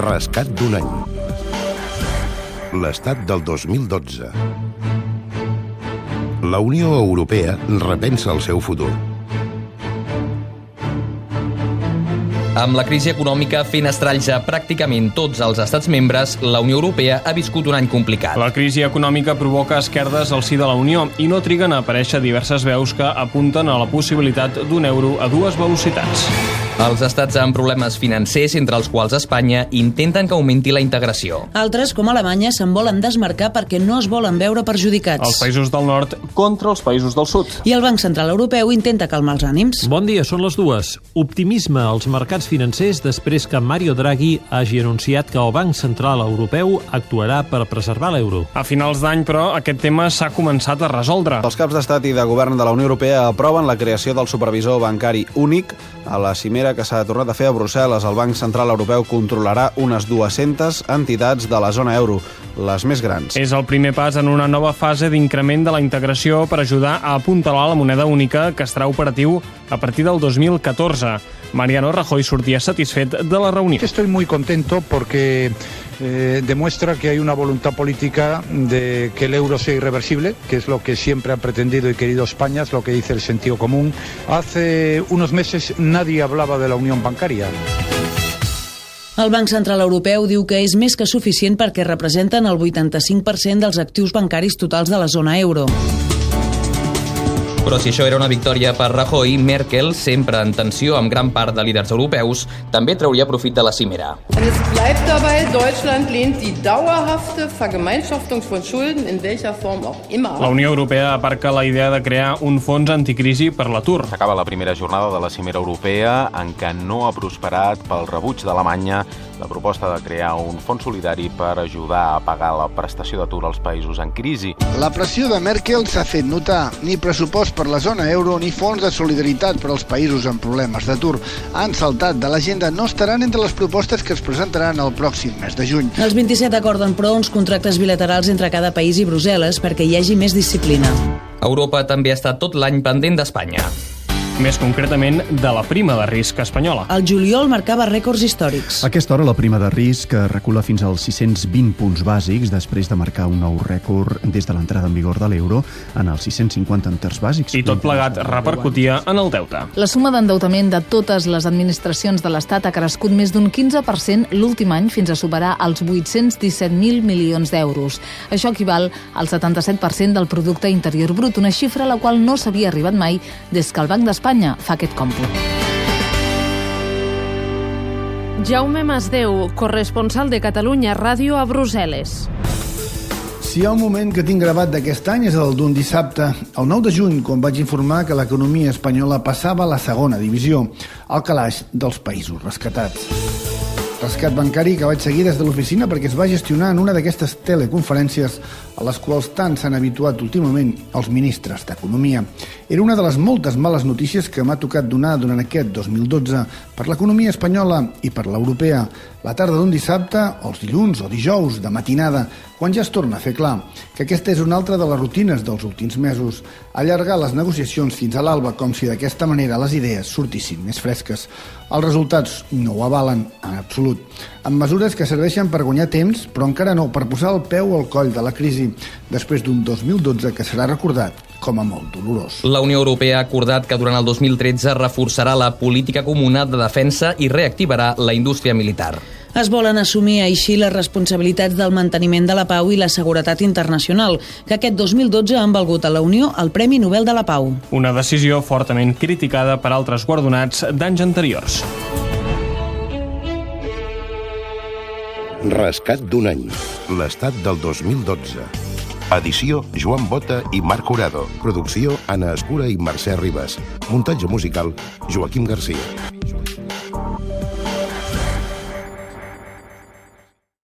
Rescat d'un any. L'estat del 2012. La Unió Europea repensa el seu futur. Amb la crisi econòmica fent estralls a pràcticament tots els estats membres, la Unió Europea ha viscut un any complicat. La crisi econòmica provoca esquerdes al si de la Unió i no triguen a aparèixer diverses veus que apunten a la possibilitat d'un euro a dues velocitats. Els estats amb problemes financers, entre els quals Espanya, intenten que augmenti la integració. Altres, com Alemanya, se'n volen desmarcar perquè no es volen veure perjudicats. Els països del nord contra els països del sud. I el Banc Central Europeu intenta calmar els ànims. Bon dia, són les dues. Optimisme als mercats financers després que Mario Draghi hagi anunciat que el Banc Central Europeu actuarà per preservar l'euro. A finals d'any, però, aquest tema s'ha començat a resoldre. Els caps d'estat i de govern de la Unió Europea aproven la creació del supervisor bancari únic a la cimera que s'ha tornat a fer a Brussel·les. El Banc Central Europeu controlarà unes 200 entitats de la zona euro, les més grans. És el primer pas en una nova fase d'increment de la integració per ajudar a apuntalar la moneda única que estarà operatiu a partir del 2014. Mariano Rajoy sortia satisfet de la reunió. Estoy muy contento porque eh, demuestra que hay una voluntad política de que el euro sea irreversible, que es lo que siempre ha pretendido y querido España, es lo que dice el sentido común. Hace unos meses nadie hablaba de la unión bancaria. El Banc Central Europeu diu que és més que suficient perquè representen el 85% dels actius bancaris totals de la zona euro. Però si això era una victòria per Rajoy, Merkel, sempre en tensió amb gran part de líders europeus, també trauria profit de la cimera. Es bleibt dabei, Deutschland lehnt die dauerhafte Vergemeinschaftung von Schulden in welcher Form auch immer La Unió Europea aparca la idea de crear un fons anticrisi per l'atur. S'acaba la primera jornada de la cimera europea en què no ha prosperat pel rebuig d'Alemanya la proposta de crear un fons solidari per ajudar a pagar la prestació d'atur als països en crisi. La pressió de Merkel s'ha fet notar. Ni pressupost per la zona euro ni fons de solidaritat per als països amb problemes d'atur han saltat de l'agenda. No estaran entre les propostes que es presentaran el pròxim mes de juny. Els 27 acorden, però, uns contractes bilaterals entre cada país i Brussel·les perquè hi hagi més disciplina. Europa també ha estat tot l'any pendent d'Espanya. Més concretament, de la prima de risc espanyola. El juliol marcava rècords històrics. A aquesta hora la prima de risc recula fins als 620 punts bàsics després de marcar un nou rècord des de l'entrada en vigor de l'euro en els 650 enters bàsics. I tot plegat repercutia en el deute. La suma d'endeutament de totes les administracions de l'Estat ha crescut més d'un 15% l'últim any fins a superar els 817.000 milions d'euros. Això equival al 77% del producte interior brut, una xifra a la qual no s'havia arribat mai des que el Banc d'Espanya Espanya fa aquest còmput. Jaume Masdeu, corresponsal de Catalunya Ràdio a Brussel·les. Si hi ha un moment que tinc gravat d'aquest any és el d'un dissabte, el 9 de juny, quan vaig informar que l'economia espanyola passava a la segona divisió, al calaix dels països rescatats. Rescat bancari que vaig seguir des de l'oficina perquè es va gestionar en una d'aquestes teleconferències a les quals tant s'han habituat últimament els ministres d'Economia. Era una de les moltes males notícies que m'ha tocat donar durant aquest 2012 per l'economia espanyola i per l'europea. La tarda d'un dissabte, o els dilluns o dijous de matinada, quan ja es torna a fer clar que aquesta és una altra de les rutines dels últims mesos, allargar les negociacions fins a l'alba com si d'aquesta manera les idees sortissin més fresques. Els resultats no ho avalen en absolut, amb mesures que serveixen per guanyar temps, però encara no per posar el peu al coll de la crisi, després d'un 2012 que serà recordat com a molt dolorós. La Unió Europea ha acordat que durant el 2013 reforçarà la política comuna de defensa i reactivarà la indústria militar. Es volen assumir així les responsabilitats del manteniment de la pau i la seguretat internacional, que aquest 2012 han valgut a la Unió el Premi Nobel de la Pau. Una decisió fortament criticada per altres guardonats d'anys anteriors. Rescat d'un any. L'estat del 2012. Edició Joan Bota i Marc Jurado. Producció Anna Escura i Mercè Ribas. Muntatge musical Joaquim Garcia.